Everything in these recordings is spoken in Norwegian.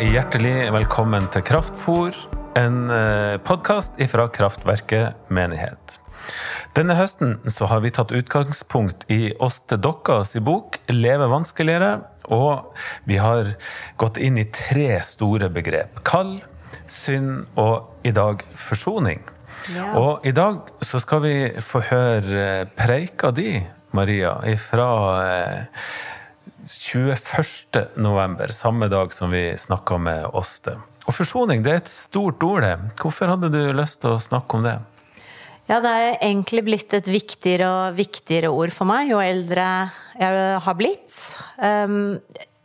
Og hjertelig velkommen til Kraftfor, en podkast fra Kraftverket menighet. Denne høsten så har vi tatt utgangspunkt i oss til deres bok 'Leve vanskeligere', og vi har gått inn i tre store begrep. Kall, synd og i dag forsoning. Ja. Og i dag så skal vi få høre preika di, Maria, fra 21. november, samme dag som vi snakka med Åste. Og forsoning det er et stort ord, det. Hvorfor hadde du lyst til å snakke om det? Ja, det er egentlig blitt et viktigere og viktigere ord for meg jo eldre jeg har blitt. Um,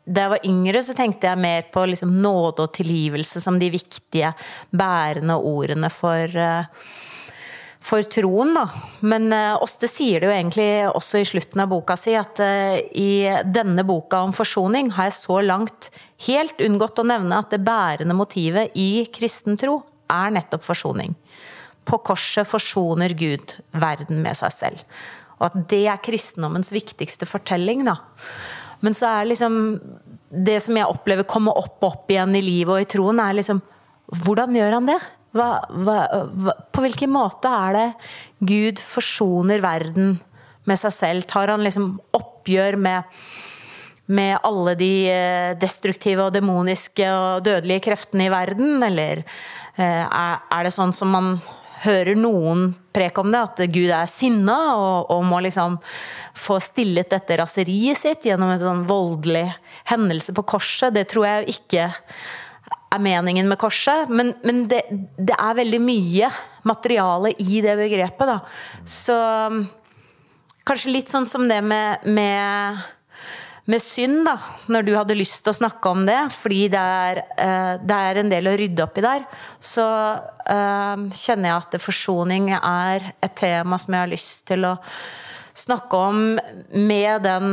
da jeg var yngre, så tenkte jeg mer på liksom nåde og tilgivelse som de viktige, bærende ordene for, uh, for troen, da. Men Åste sier det jo egentlig også i slutten av boka si, at uh, i denne boka om forsoning har jeg så langt helt unngått å nevne at det bærende motivet i kristen tro er nettopp forsoning. På korset forsoner Gud verden med seg selv. Og at det er kristendommens viktigste fortelling, da. Men så er liksom Det som jeg opplever komme opp og opp igjen i livet og i troen, er liksom Hvordan gjør han det? Hva, hva, hva, på hvilken måte er det Gud forsoner verden med seg selv? Tar han liksom oppgjør med med alle de destruktive og demoniske og dødelige kreftene i verden, eller er det sånn som man hører noen preke om det, at Gud er sinna og, og, må liksom få stillet dette raseriet sitt gjennom en sånn voldelig hendelse på korset. Det tror jeg ikke er meningen med korset, men, men det, det, er veldig mye materiale i det begrepet, da. Så kanskje litt sånn som det med, med med synd, da, når du hadde lyst til å snakke om det, fordi det er, det er en del å rydde opp i der, så uh, kjenner jeg at forsoning er et tema som jeg har lyst til å snakke om med den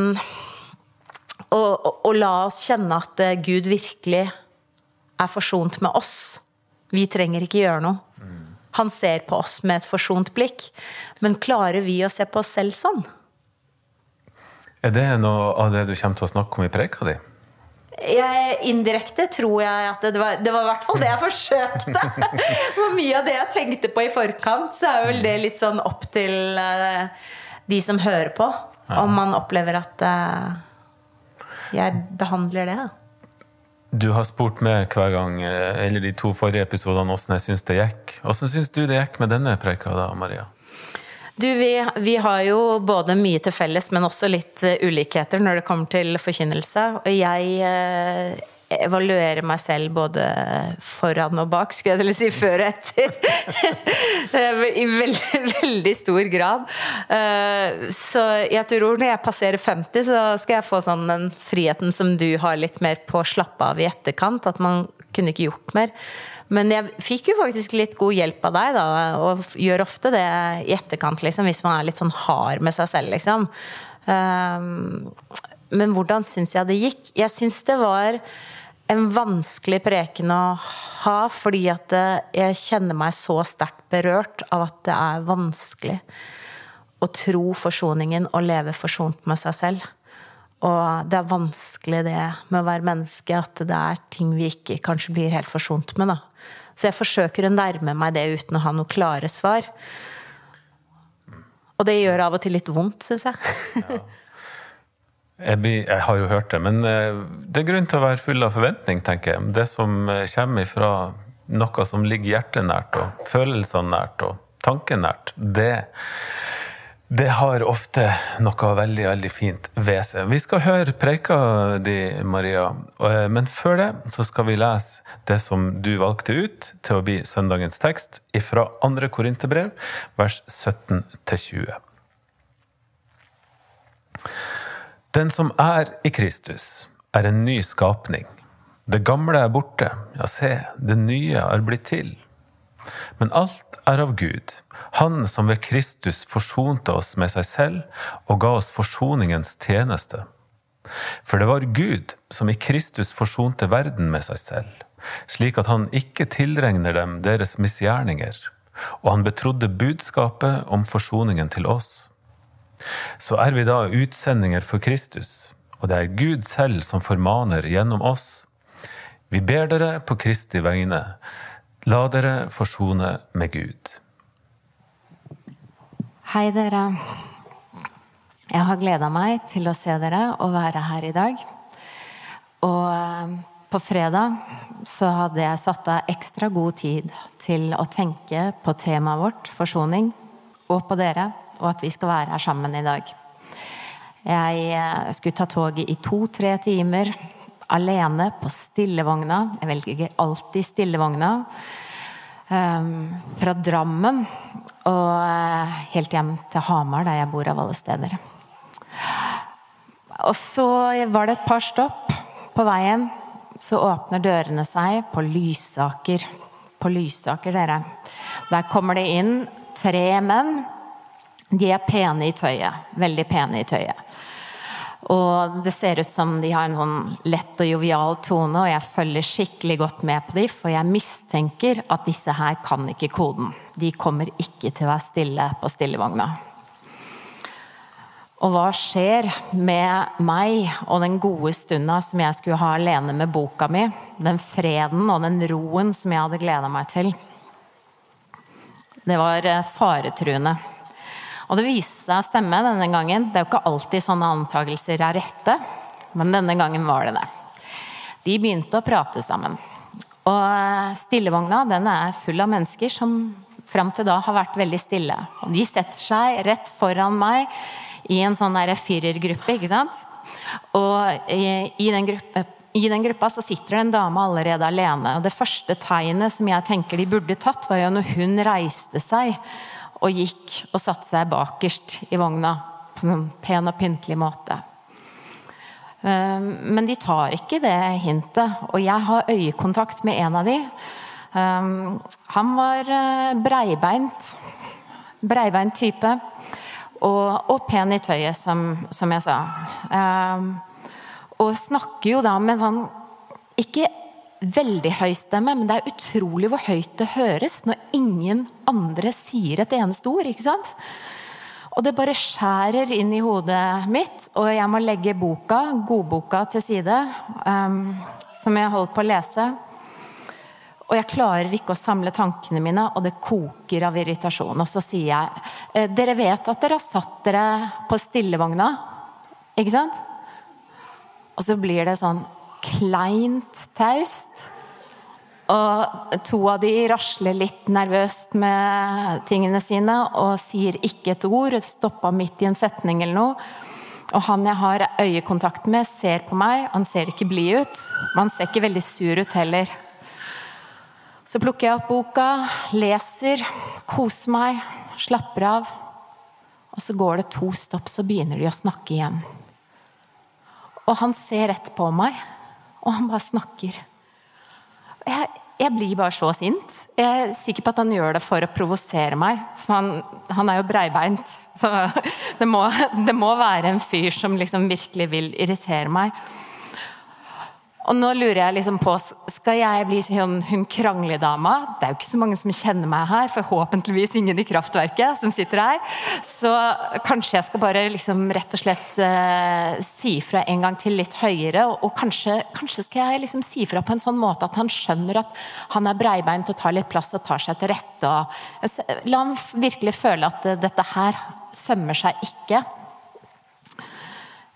og, og, og la oss kjenne at Gud virkelig er forsont med oss. Vi trenger ikke gjøre noe. Han ser på oss med et forsont blikk. Men klarer vi å se på oss selv sånn? Er det noe av det du kommer til å snakke om i preka di? Jeg, indirekte tror jeg at det var, det var i hvert fall det jeg forsøkte. For mye av det jeg tenkte på i forkant, så er vel det litt sånn opp til uh, de som hører på. Om man opplever at uh, jeg behandler det. Du har spurt meg hver gang, eller de to forrige episodene, åssen jeg syns det gikk. Åssen syns du det gikk med denne preika da, Maria? Du, vi, vi, har jo både mye til felles, men også litt ulikheter når det kommer til forkynnelse. Og jeg eh, evaluerer meg selv både foran og bak, skulle jeg til å si, før og etter. I veldig, veldig stor grad. Eh, så jeg tror når jeg passerer 50, så skal jeg få sånn den friheten som du har litt mer på å slappe av i etterkant. At man kunne ikke gjort mer. Men jeg fikk jo faktisk litt god hjelp av deg, da, og gjør ofte det i etterkant, liksom, hvis man er litt sånn hard med seg selv, liksom. Men hvordan syns jeg det gikk? Jeg syns det var en vanskelig preken å ha, fordi at jeg kjenner meg så sterkt berørt av at det er vanskelig å tro forsoningen og leve forsont med seg selv. Og det er vanskelig det med å være menneske, at det er ting vi ikke kanskje blir helt forsont med, da. Så jeg forsøker å nærme meg det uten å ha noe klare svar. Og det gjør av og til litt vondt, syns jeg. ja. jeg, har jo hørt det, men det er grunn til å være full av forventning, tenker jeg. Det som kommer fra noe som ligger hjertet nært, og følelsene nært, og tanken nært, det det har ofte noe veldig veldig fint ved seg. Vi skal høre preika di, Maria, men før det så skal vi lese det som du valgte ut til å bli søndagens tekst fra 2. Korinterbrev, vers 17-20. Den som er i Kristus, er en ny skapning. Det gamle er borte, ja, se, det nye er blitt til. Men alt er av Gud, Han som ved Kristus forsonte oss med seg selv og ga oss forsoningens tjeneste. For det var Gud som i Kristus forsonte verden med seg selv, slik at han ikke tilregner dem deres misgjerninger, og han betrodde budskapet om forsoningen til oss. Så er vi da utsendinger for Kristus, og det er Gud selv som formaner gjennom oss. Vi ber dere på Kristi vegne, la dere forsone med Gud. Hei, dere. Jeg har gleda meg til å se dere og være her i dag. Og eh, på fredag så hadde jeg satt av ekstra god tid til å tenke på temaet vårt, forsoning, og på dere, og at vi skal være her sammen i dag. Jeg eh, skulle ta toget i to-tre timer alene på stillevogna. Jeg velger alltid stillevogna. Um, fra Drammen og uh, helt hjem til Hamar, der jeg bor av alle steder. Og så var det et par stopp på veien. Så åpner dørene seg på Lysaker. På Lysaker, dere. Der kommer det inn tre menn. De er pene i tøyet. Veldig pene i tøyet. Og det ser ut som de har en sånn lett og jovial tone, og jeg følger skikkelig godt med på dem, for jeg mistenker at disse her kan ikke koden. De kommer ikke til å være stille på stillevogna. Og hva skjer med meg og den gode stunda som jeg skulle ha alene med boka mi? Den freden og den roen som jeg hadde gleda meg til. Det var eh, faretruende. Og det viste seg å stemme denne gangen. Det er jo ikke alltid sånne antakelser er rette, men denne gangen var det det. De begynte å prate sammen. Og eh, stillevogna den er full av mennesker som fram til da har vært veldig stille. Og de setter seg rett foran meg i en sånn firergruppe, ikke sant. Og i, i, den gruppe, i, den gruppa så sitter det en dame allerede alene. Og det første tegnet som jeg tenker de burde tatt, var jo når hun reiste seg og gikk og satte seg bakerst i vogna på en pen og pyntelig måte. Ehm, men de tar ikke det hintet, og jeg har øyekontakt med en av de. Ehm, han var eh, breibeint. Breibeint type. Og, og, pen i tøyet, som, som jeg sa. Um, og snakker jo da med sånn Ikke veldig høy stemme, men det er utrolig hvor høyt det høres når ingen andre sier et eneste ord. ikke sant? Og det bare skjærer inn i hodet mitt, og jeg må legge boka, godboka, til side. Um, som jeg holdt på å lese. Og jeg klarer ikke å samle tankene mine, og det koker av irritasjon. Og så sier jeg eh, Dere vet at dere har satt dere på stillevogna? Ikke sant? Og så blir det sånn kleint taust. Og to av de rasler litt nervøst med tingene sine og sier ikke et ord. Stoppa midt i en setning eller noe. Og han jeg har øyekontakt med, ser på meg. Han ser ikke blid ut. Men han ser ikke veldig sur ut heller. Så plukker jeg opp boka, leser, koser meg, slapper av. Og så går det to stopp, så begynner de å snakke igjen. Og han ser rett på meg, og han bare snakker. Jeg, jeg blir bare så sint. Jeg er sikker på at han gjør det for å provosere meg. For han, han er jo breibeint. Så det må, det må, være en fyr som liksom virkelig vil irritere meg. Og nå lurer jeg liksom på Skal jeg bli sånn hun krangledama? Det er jo ikke så mange som kjenner meg her. Forhåpentligvis ingen i kraftverket som sitter her. Så kanskje jeg skal bare liksom rett og slett eh, si fra en gang til litt høyere. Og, og kanskje, kanskje, skal jeg liksom si fra på en sånn måte at han skjønner at han er breibeint og tar litt plass og tar seg til rette. Og, la han virkelig føle at uh, dette her sømmer seg ikke.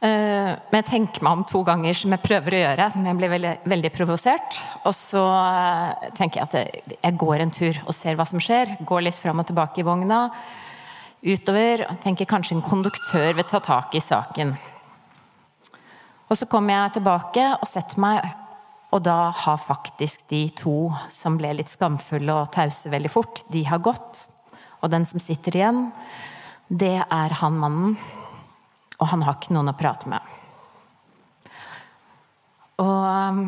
Eh, men jeg tenker meg om to ganger, som jeg prøver å gjøre. Men jeg blir veldig, veldig provosert. Og så eh, tenker jeg at jeg går en tur og ser hva som skjer. Går litt fram og tilbake i vogna. Utover. og Tenker kanskje en konduktør vil ta tak i saken. Og så kommer jeg tilbake og setter meg, og da har faktisk de to som ble litt skamfulle og tause veldig fort, de har gått. Og den som sitter igjen, det er han mannen og han har ikke noen å prate med. Og um,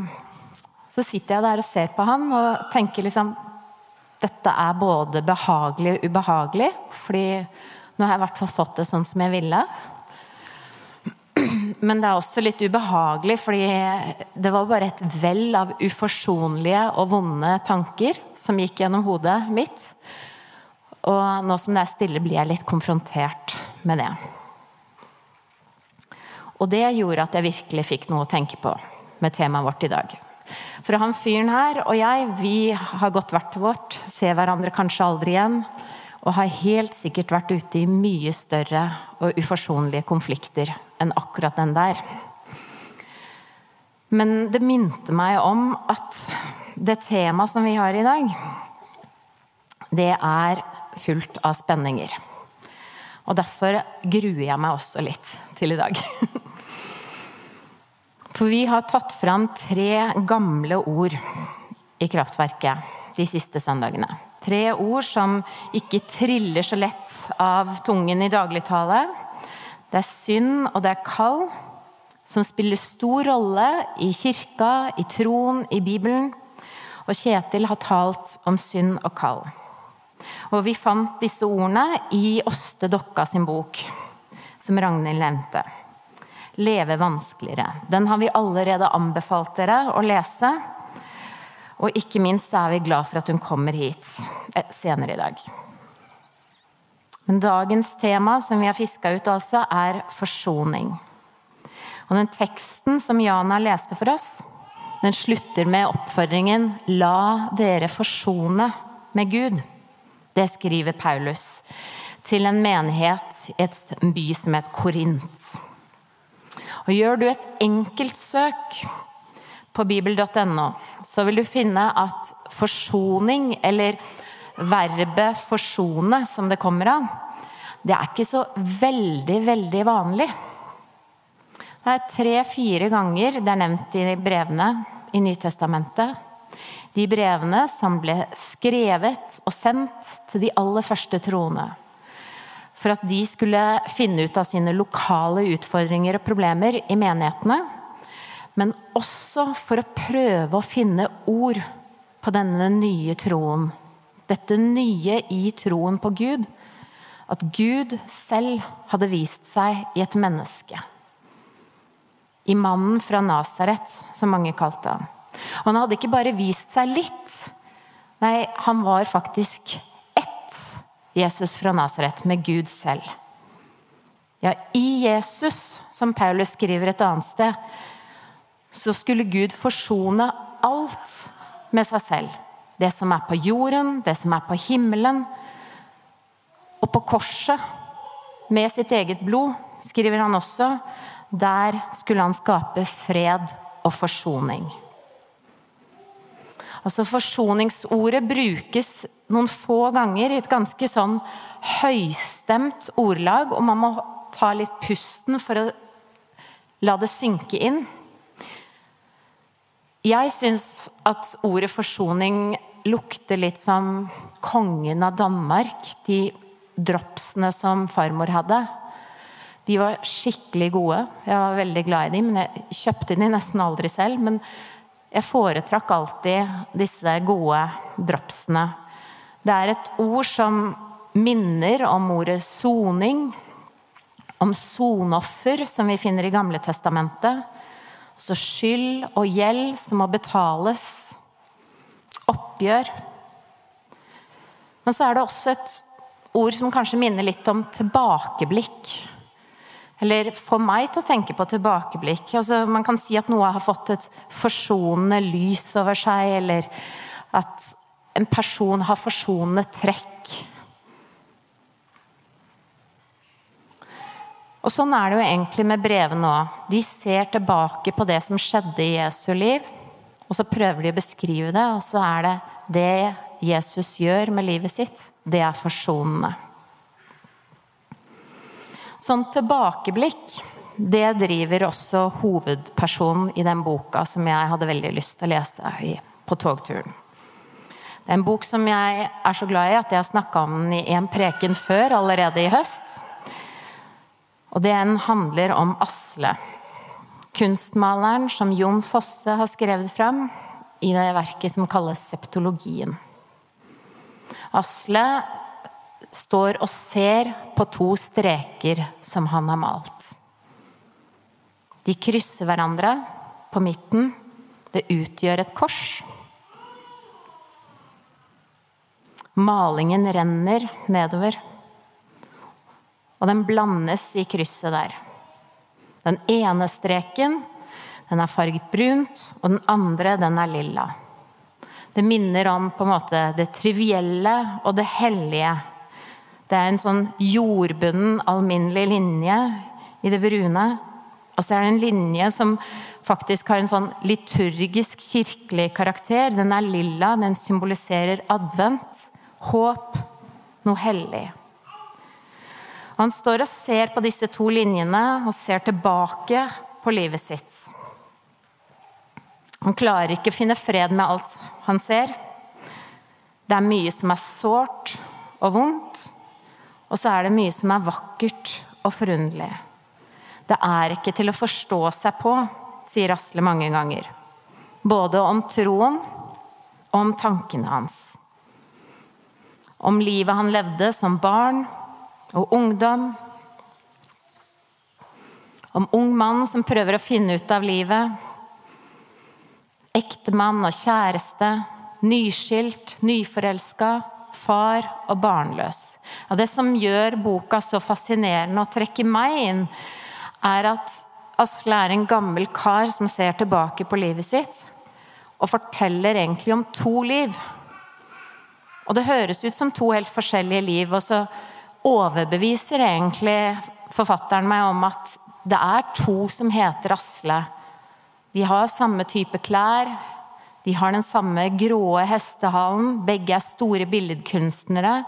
så sitter jeg der og ser på han og tenker liksom Dette er både behagelig og ubehagelig, fordi nå har jeg i hvert fall fått det sånn som jeg ville. Men det er også litt ubehagelig, fordi det var bare et vell av uforsonlige og vonde tanker som gikk gjennom hodet mitt. Og nå som det er stille, blir jeg litt konfrontert med det. Og det gjorde at jeg virkelig fikk noe å tenke på med temaet vårt i dag. For han fyren her og jeg, vi har gått hvert til vårt, ser hverandre kanskje aldri igjen. Og har helt sikkert vært ute i mye større og uforsonlige konflikter enn akkurat den der. Men det minte meg om at det temaet som vi har i dag, det er fullt av spenninger. Og derfor gruer jeg meg også litt til i dag. For vi har tatt fram tre gamle ord i kraftverket de siste søndagene. Tre ord som ikke triller så lett av tungen i dagligtale. Det er synd, og det er kall, som spiller stor rolle i kirka, i troen, i Bibelen. Og Kjetil har talt om synd og kall. Og vi fant disse ordene i Åste Dokka sin bok, som Ragnhild nevnte. 'Leve vanskeligere'. Den har vi allerede anbefalt dere å lese. Og ikke minst er vi glad for at hun kommer hit eh, senere i dag. Men dagens tema som vi har fiska ut, altså, er forsoning. Og den teksten som Jana leste for oss, den slutter med oppfordringen 'La dere forsone med Gud'. Det skriver Paulus til en menighet i en by som het Korint. Og gjør du et enkelt søk på bibel.no, så vil du finne at forsoning, eller verbet 'forsone', som det kommer av, det er ikke så veldig, veldig vanlig. Det er tre-fire ganger det er nevnt i brevene i Nytestamentet. De brevene som ble skrevet og sendt til de aller første troende. For at de skulle finne ut av sine lokale utfordringer og problemer i menighetene men også for å prøve å finne ord på denne nye troen. Dette nye i troen på Gud. At Gud selv hadde vist seg i et menneske. I mannen fra Nasaret, som mange kalte han. Og han hadde ikke bare vist seg litt. Nei, han var faktisk Jesus fra Nasaret, med Gud selv. Ja, i Jesus, som Paulus skriver et annet sted, så skulle Gud forsone alt med seg selv. Det som er på jorden, det som er på himmelen. Og på korset, med sitt eget blod, skriver han også, der skulle han skape fred og forsoning. Altså Forsoningsordet brukes noen få ganger i et ganske sånn høystemt ordlag, og man må ta litt pusten for å la det synke inn. Jeg syns at ordet forsoning lukter litt som kongen av Danmark. De dropsene som farmor hadde. De var skikkelig gode. Jeg var veldig glad i dem, men jeg kjøpte dem nesten aldri selv. Men jeg foretrakk alltid disse gode dropsene. Det er et ord som minner om ordet soning, om sonoffer, som vi finner i Gamle testamentet så skyld og gjeld som må betales. Oppgjør. Men så er det også et ord som kanskje minner litt om tilbakeblikk. Eller får meg til å tenke på tilbakeblikk. Altså, man kan si at noe har fått et forsonende lys over seg, eller at en person har forsonende trekk. Og sånn er det jo egentlig med brevene òg. De ser tilbake på det som skjedde i Jesu liv, og så prøver de å beskrive det, og så er det det Jesus gjør med livet sitt, det er forsonende. Sånn tilbakeblikk, det driver også hovedpersonen i den boka som jeg hadde veldig lyst til å lese på togturen. Det er en bok som jeg er så glad i at jeg har snakka om den i en preken før, allerede i høst. Og den handler om Asle. Kunstmaleren som Jon Fosse har skrevet fram i det verket som kalles Septologien. Asle står og ser på to streker som han har malt. De krysser hverandre på midten. Det utgjør et kors. Malingen renner nedover og den blandes i krysset der. Den ene streken, Den er farget brunt, og den andre den er lilla. Det minner om på en måte det trivielle og det hellige. Det er en sånn jordbunnen, alminnelig linje i det brune. Og så er det en linje som faktisk har en sånn liturgisk kirkelig karakter. Den er lilla, den symboliserer advent, håp, noe hellig. Han står og ser på disse to linjene og ser tilbake på livet sitt. Han klarer ikke å finne fred med alt han ser. Det er mye som er sårt og vondt, og så er det mye som er vakkert og forunderlig. Det er ikke til å forstå seg på, sier Asle mange ganger. Både om troen og om tankene hans. Om livet han levde som barn og ungdom. Om ung mann som prøver å finne ut av livet. Ektemann og kjæreste. Nyskilt, nyforelska. Far og barnløs. Ja, det som gjør boka så fascinerende og trekker meg inn, er at Asle er en gammel kar som ser tilbake på livet sitt og forteller egentlig om to liv. Og det høres ut som to helt forskjellige liv. og så overbeviser egentlig forfatteren meg om at det er to som heter Asle. De har samme type klær, de har den samme gråe hestehalen, begge er store billedkunstnere.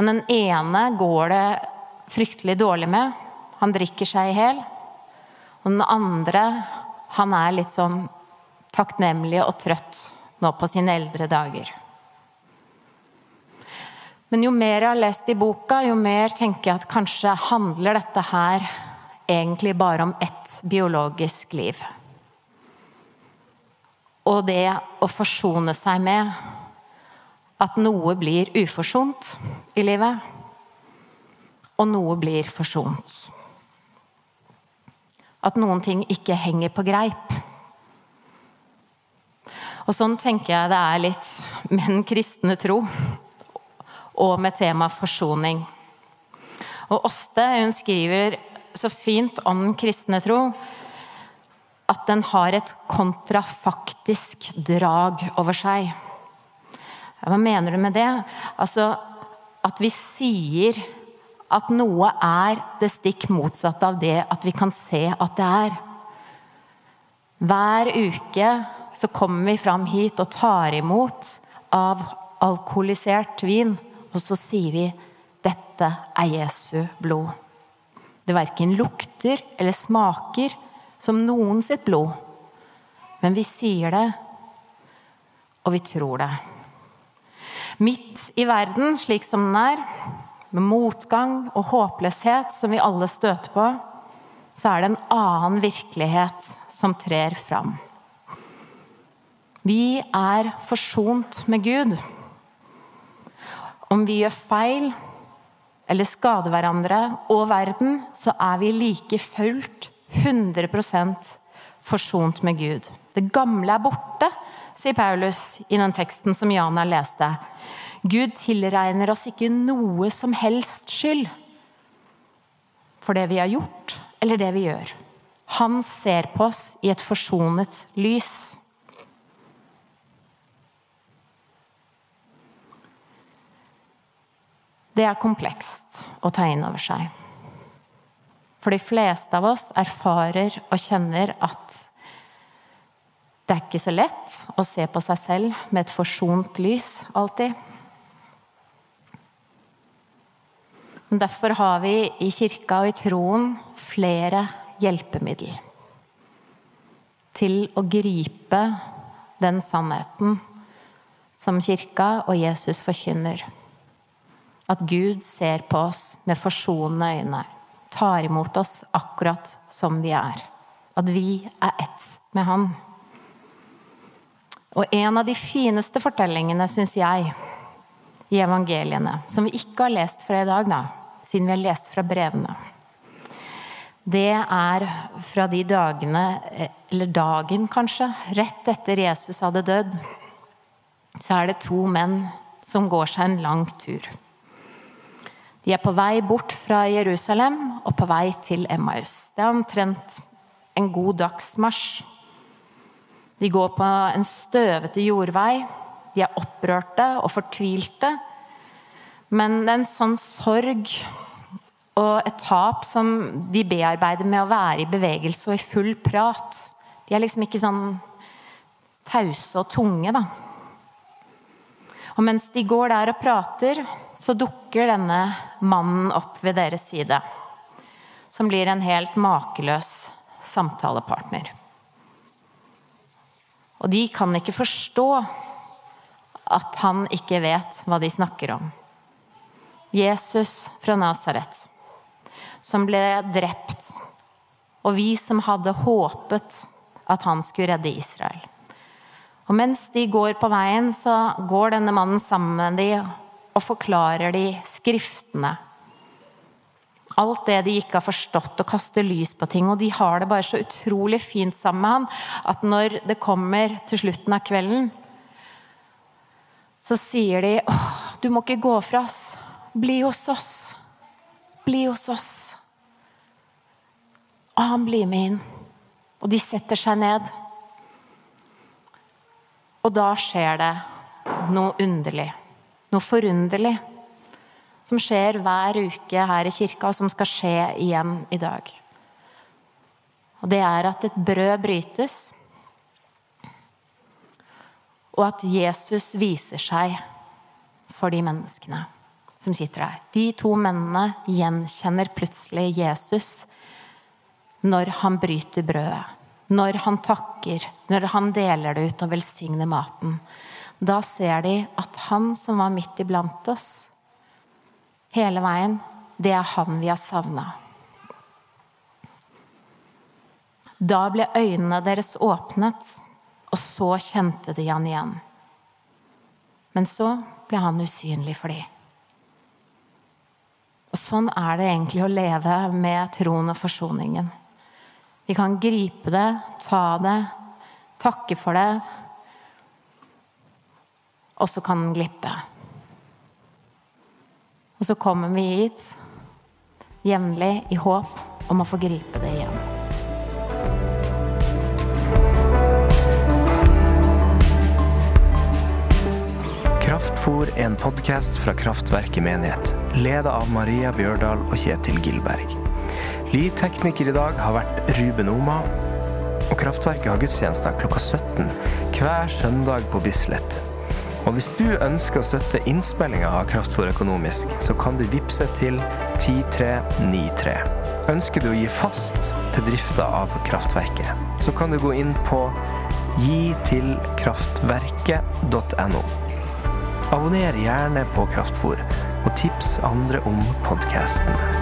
Men den ene går det fryktelig dårlig med. Han drikker seg i hjel. Og den andre, han er litt sånn takknemlig og trøtt nå på sine eldre dager. Men jo mer jeg har lest i boka, jo mer tenker jeg at kanskje handler dette her egentlig bare om ett biologisk liv. Og det å forsone seg med at noe blir uforsont i livet, og noe blir forsont. At noen ting ikke henger på greip. Og sånn tenker jeg det er litt med den kristne tro og med tema forsoning. Og Åste hun skriver så fint om den kristne tro at den har et kontrafaktisk drag over seg. Hva mener du med det? Altså at vi sier at noe er det stikk motsatte av det at vi kan se at det er. Hver uke så kommer vi fram hit og tar imot av alkoholisert vin og så sier vi 'Dette er Jesu blod'. Det verken lukter eller smaker som noen sitt blod. Men vi sier det, og vi tror det. Midt i verden slik som den er, med motgang og håpløshet som vi alle støter på, så er det en annen virkelighet som trer fram. Vi er forsont med Gud. Om vi gjør feil eller skader hverandre og verden, så er vi like fullt 100% forsont med Gud. Det gamle er borte, sier Paulus i den teksten som Jana leste. Gud tilregner oss ikke noe som helst skyld for det vi har gjort, eller det vi gjør. Han ser på oss i et forsonet lys. det er komplekst å ta inn over seg. For de fleste av oss erfarer og kjenner at det er ikke så lett å se på seg selv med et forsont lys alltid. Men derfor har vi i kirka og i troen flere hjelpemiddel til å gripe den sannheten som kirka og Jesus forkynner. At Gud ser på oss med forsonende øyne. Tar imot oss akkurat som vi er. At vi er ett med Han. Og en av de fineste fortellingene, syns jeg, i evangeliene, som vi ikke har lest fra i dag, da, siden vi har lest fra brevene, det er fra de dagene, eller dagen kanskje, rett etter Jesus hadde dødd. Så er det to menn som går seg en lang tur. De er på vei bort fra Jerusalem og på vei til Emmaus. Det er omtrent en god dagsmarsj. De går på en støvete jordvei. De er opprørte og fortvilte. Men det er en sånn sorg og et tap som de bearbeider med å være i bevegelse og i full prat. De er liksom ikke sånn tause og tunge, da. Og mens de går der og prater, så dukker denne mannen opp ved deres side. Som blir en helt makeløs samtalepartner. Og de kan ikke forstå at han ikke vet hva de snakker om. Jesus fra Nasaret, som ble drept, og vi som hadde håpet at han skulle redde Israel. Og mens de går på veien, så går denne mannen sammen med dem og forklarer de skriftene alt det de ikke har forstått, og kaster lys på ting. Og de har det bare så utrolig fint sammen med han at når det kommer til slutten av kvelden, så sier de åh, du må ikke gå fra oss. Bli hos oss. Bli hos oss. Og han blir med inn. Og de setter seg ned. Og da skjer det noe underlig. Noe forunderlig som skjer hver uke her i kirka, og som skal skje igjen i dag. Og det er at et brød brytes, og at Jesus viser seg for de menneskene som sitter her. De to mennene gjenkjenner plutselig Jesus når han bryter brødet. Når han takker, når han deler det ut og velsigner maten. Da ser de at han som var midt iblant oss, hele veien, det er han vi har savna. Da ble øynene deres åpnet, og så kjente de han igjen. Men så ble han usynlig for dem. Og sånn er det egentlig å leve med troen og forsoningen. Vi kan gripe det, ta det, takke for det, og så kan den glippe. Og så kommer vi hit jevnlig i håp om å få gripe det igjen. Kraftfor er en podkast fra Kraftverket menighet, ledet av Maria Bjørdal og Kjetil Gilberg. Lydtekniker i dag har vært Ruben Oma, og Kraftverket har gudstjenester klokka 17 hver søndag på Bislett og hvis du ønsker å støtte innspillinga av Kraftfôr økonomisk, så kan du vippse til 10393. Ønsker du å gi fast til drifta av kraftverket, så kan du gå inn på gitilkraftverket.no. Abonner gjerne på Kraftfôr, og tips andre om podkasten.